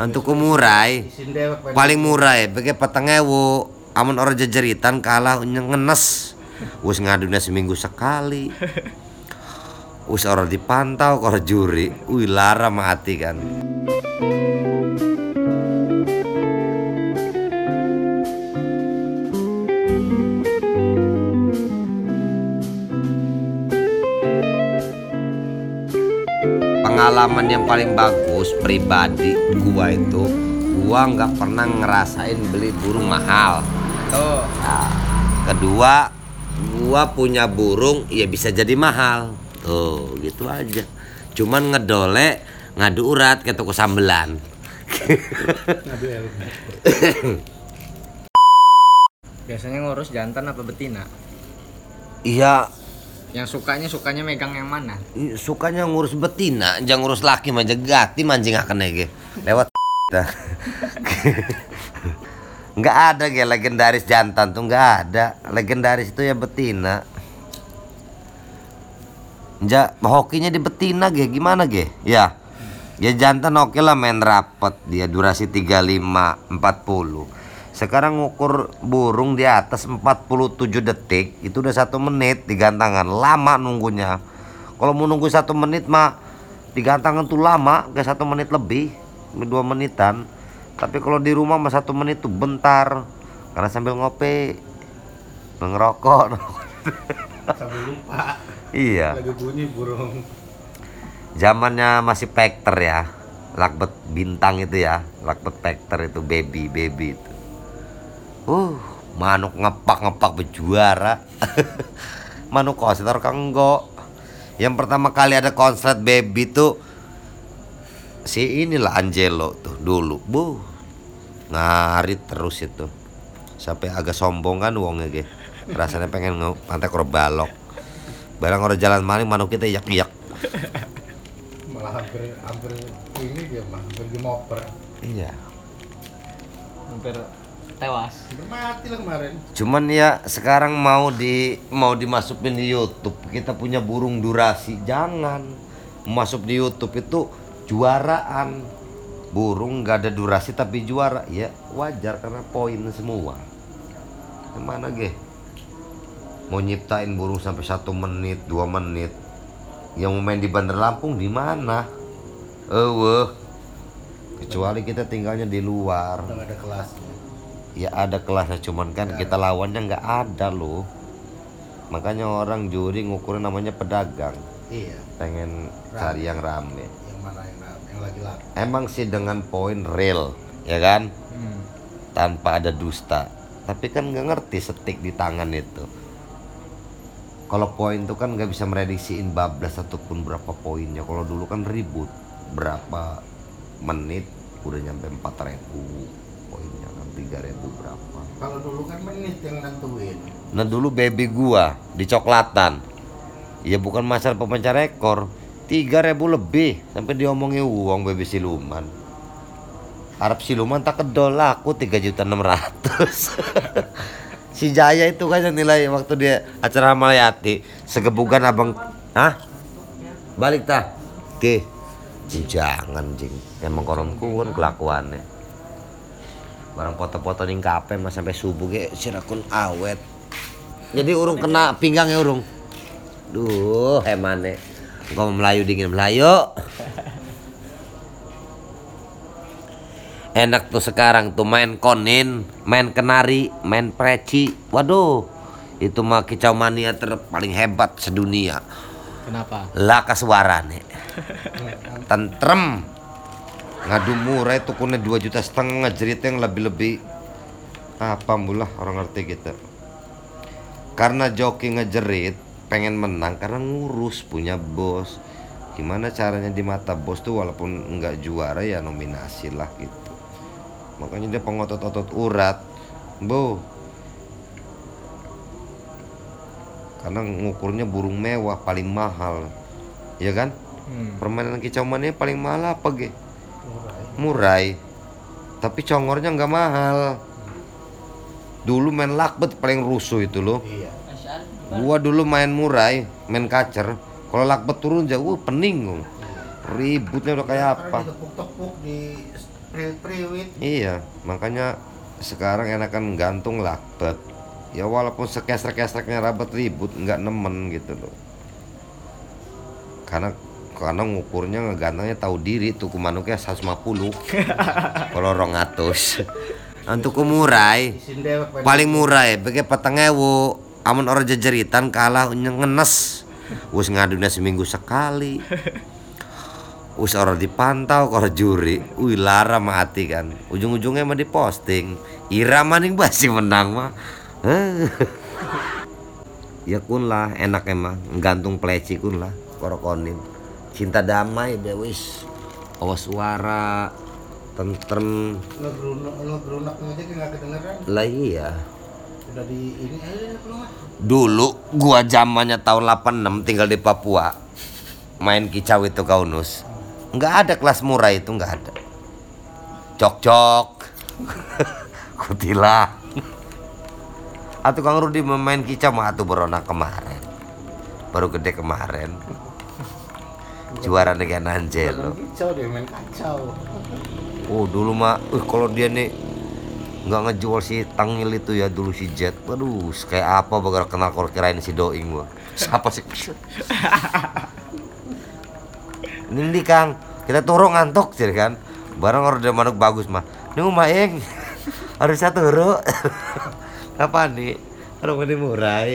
untuk pada paling. Murah ya pakai petang ewu. Amun orang jejeritan kalah ngenes. Wis ngadunya seminggu sekali. Wis orang dipantau kalau juri. Wih lara mati kan. Pengalaman yang paling bagus pribadi gua itu gua nggak pernah ngerasain beli burung mahal Tuh. Nah, kedua, gua punya burung ya bisa jadi mahal. Tuh, gitu aja. Cuman ngedole ngadu urat ke toko sambelan. Biasanya ngurus jantan apa betina? Iya, Yang sukanya sukanya megang yang mana? sukanya ngurus betina, jangan ngurus laki manja gati mancing akan ege. Lewat Nggak ada ge legendaris jantan tuh nggak ada. Legendaris itu ya betina. Ja, hokinya di betina ge gimana ge? Ya. Ya jantan oke lah main rapet dia durasi 35 40. Sekarang ngukur burung di atas 47 detik itu udah satu menit digantangan lama nunggunya. Kalau mau nunggu satu menit mah digantangan tuh lama kayak satu menit lebih dua menitan. Tapi kalau di rumah mah satu menit tuh bentar karena sambil ngopi ngerokok. Sambil lupa. iya. Lagi bunyi burung. zamannya masih Pekter ya lakbet bintang itu ya lakbet Pekter itu baby baby itu uh manuk ngepak ngepak berjuara. Manuk konser kanggo yang pertama kali ada konslet baby tuh si inilah Angelo tuh dulu. Bu ngarit terus itu. Sampai agak sombong kan wongnya ge. Rasanya pengen nge- pantai balok. Barang orang jalan maling manuk kita yak yak Malah hampir hampir ini dia mah hampir dimoper. iya. Hampir tewas. Mati lah kemarin. Cuman ya sekarang mau di mau dimasukin di YouTube. Kita punya burung durasi. Jangan. Masuk di YouTube itu juaraan. Burung nggak ada durasi tapi juara. Ya wajar karena poin semua. Ke mana ge? Mau nyiptain burung sampai satu menit dua menit. Yang mau main di Bandar Lampung di mana? Eh kecuali kita tinggalnya di luar. Udah ada kelasnya. Ya ada kelasnya cuman kan kita lawannya nggak ada loh. Makanya orang juri ngukurin namanya pedagang. Iya. pengen cari yang rame. Yang mana yang yang lagi laku. emang sih dengan poin real ya kan? Hmm. tanpa ada dusta. Tapi kan nggak ngerti setik di tangan itu. Kalau poin tuh kan nggak bisa merediksiin bablas ataupun berapa poinnya. Kalau dulu kan ribut. Berapa menit? Udah nyampe 4000 poinnya kan 3000 berapa? Kalau dulu kan menit yang nentuin. Nah dulu baby gua di coklatan. Ya bukan masalah pemencah rekor. 3000 lebih Sampai diomongin uang baby siluman. Arab siluman tak kedol laku 3 juta 600 Si Jaya itu kan yang nilai waktu dia acara Malayati Segebukan abang Hah? Balik tah Oke. Jangan jing. Emang koron kuon kelakuannya Barang foto-foto ning kape mas sampai subuh ge sirakun awet. Jadi urung kena pinggangnya urung. Duh, hemane. Engkau Melayu dingin Melayu. Enak tuh sekarang tuh main konin, main kenari, main preci. Waduh, itu mah kicau mania ter paling hebat sedunia. Kenapa? Laka suarane. Tentrem. Ngadu murah itu kuna 2 juta setengah jerit yang lebih-lebih apa mulah orang ngerti kita. Karena joki ngejerit pengen menang karena ngurus punya bos. Gimana caranya di mata bos tuh walaupun nggak juara ya nominasi lah gitu. Makanya dia pengotot-otot urat. Bu. Karena ngukurnya burung mewah paling mahal. Ya kan? Hmm. Permainan kicau mania paling mahal apa ge? Murai. Tapi congornya nggak mahal. Dulu main lakbet paling rusuh itu loh. Iya. Gua dulu main murai, main kacer. Kalau lakbet turun jauh, pening gua. Ributnya udah kayak apa? Di Iya, makanya sekarang enakan gantung lakbet. Ya walaupun sekesrek-kesreknya rabat ribut, nggak nemen gitu loh. Karena karena ngukurnya ngegantungnya tahu diri tuh manuknya 150 kalau 200 untuk umurai isin dewek pada paling murah ya pakai petang ewu. Amun orang jejeritan kalah ngenes. Wis ngadunya seminggu sekali. Wis orang dipantau kalau juri. Wih lara mati kan. Ujung-ujungnya mah diposting. Ira maning basi menang mah. Ya kun lah enak emang gantung pleci kun lah korokonin cinta damai deh wis awas suara tentrem ngegerunak ngegerunaknya aja nggak kedengeran lah iya udah di ini aja keluar Dulu gua zamannya tahun 86 tinggal di Papua. Main kicau itu kaunus. Nggak ada kelas murah itu nggak ada. Cok-cok. Kutila. Atau Kang Rudi main kicau mah atuh berona kemarin. Baru gede kemarin. Juara dengan Angelo. kacau dia main kacau Oh dulu mah, uh, kalau dia nih nggak ngejual si tangil itu ya dulu si Jet, waduh kayak apa bakal kenal kalau kirain si Doing gua. Siapa sih? Ini Kang, kita turun ngantuk sih kan. Barang orang udah manuk bagus mah. Ini mau maeng. Harus satu turu. Apa nih? Orang ini murai.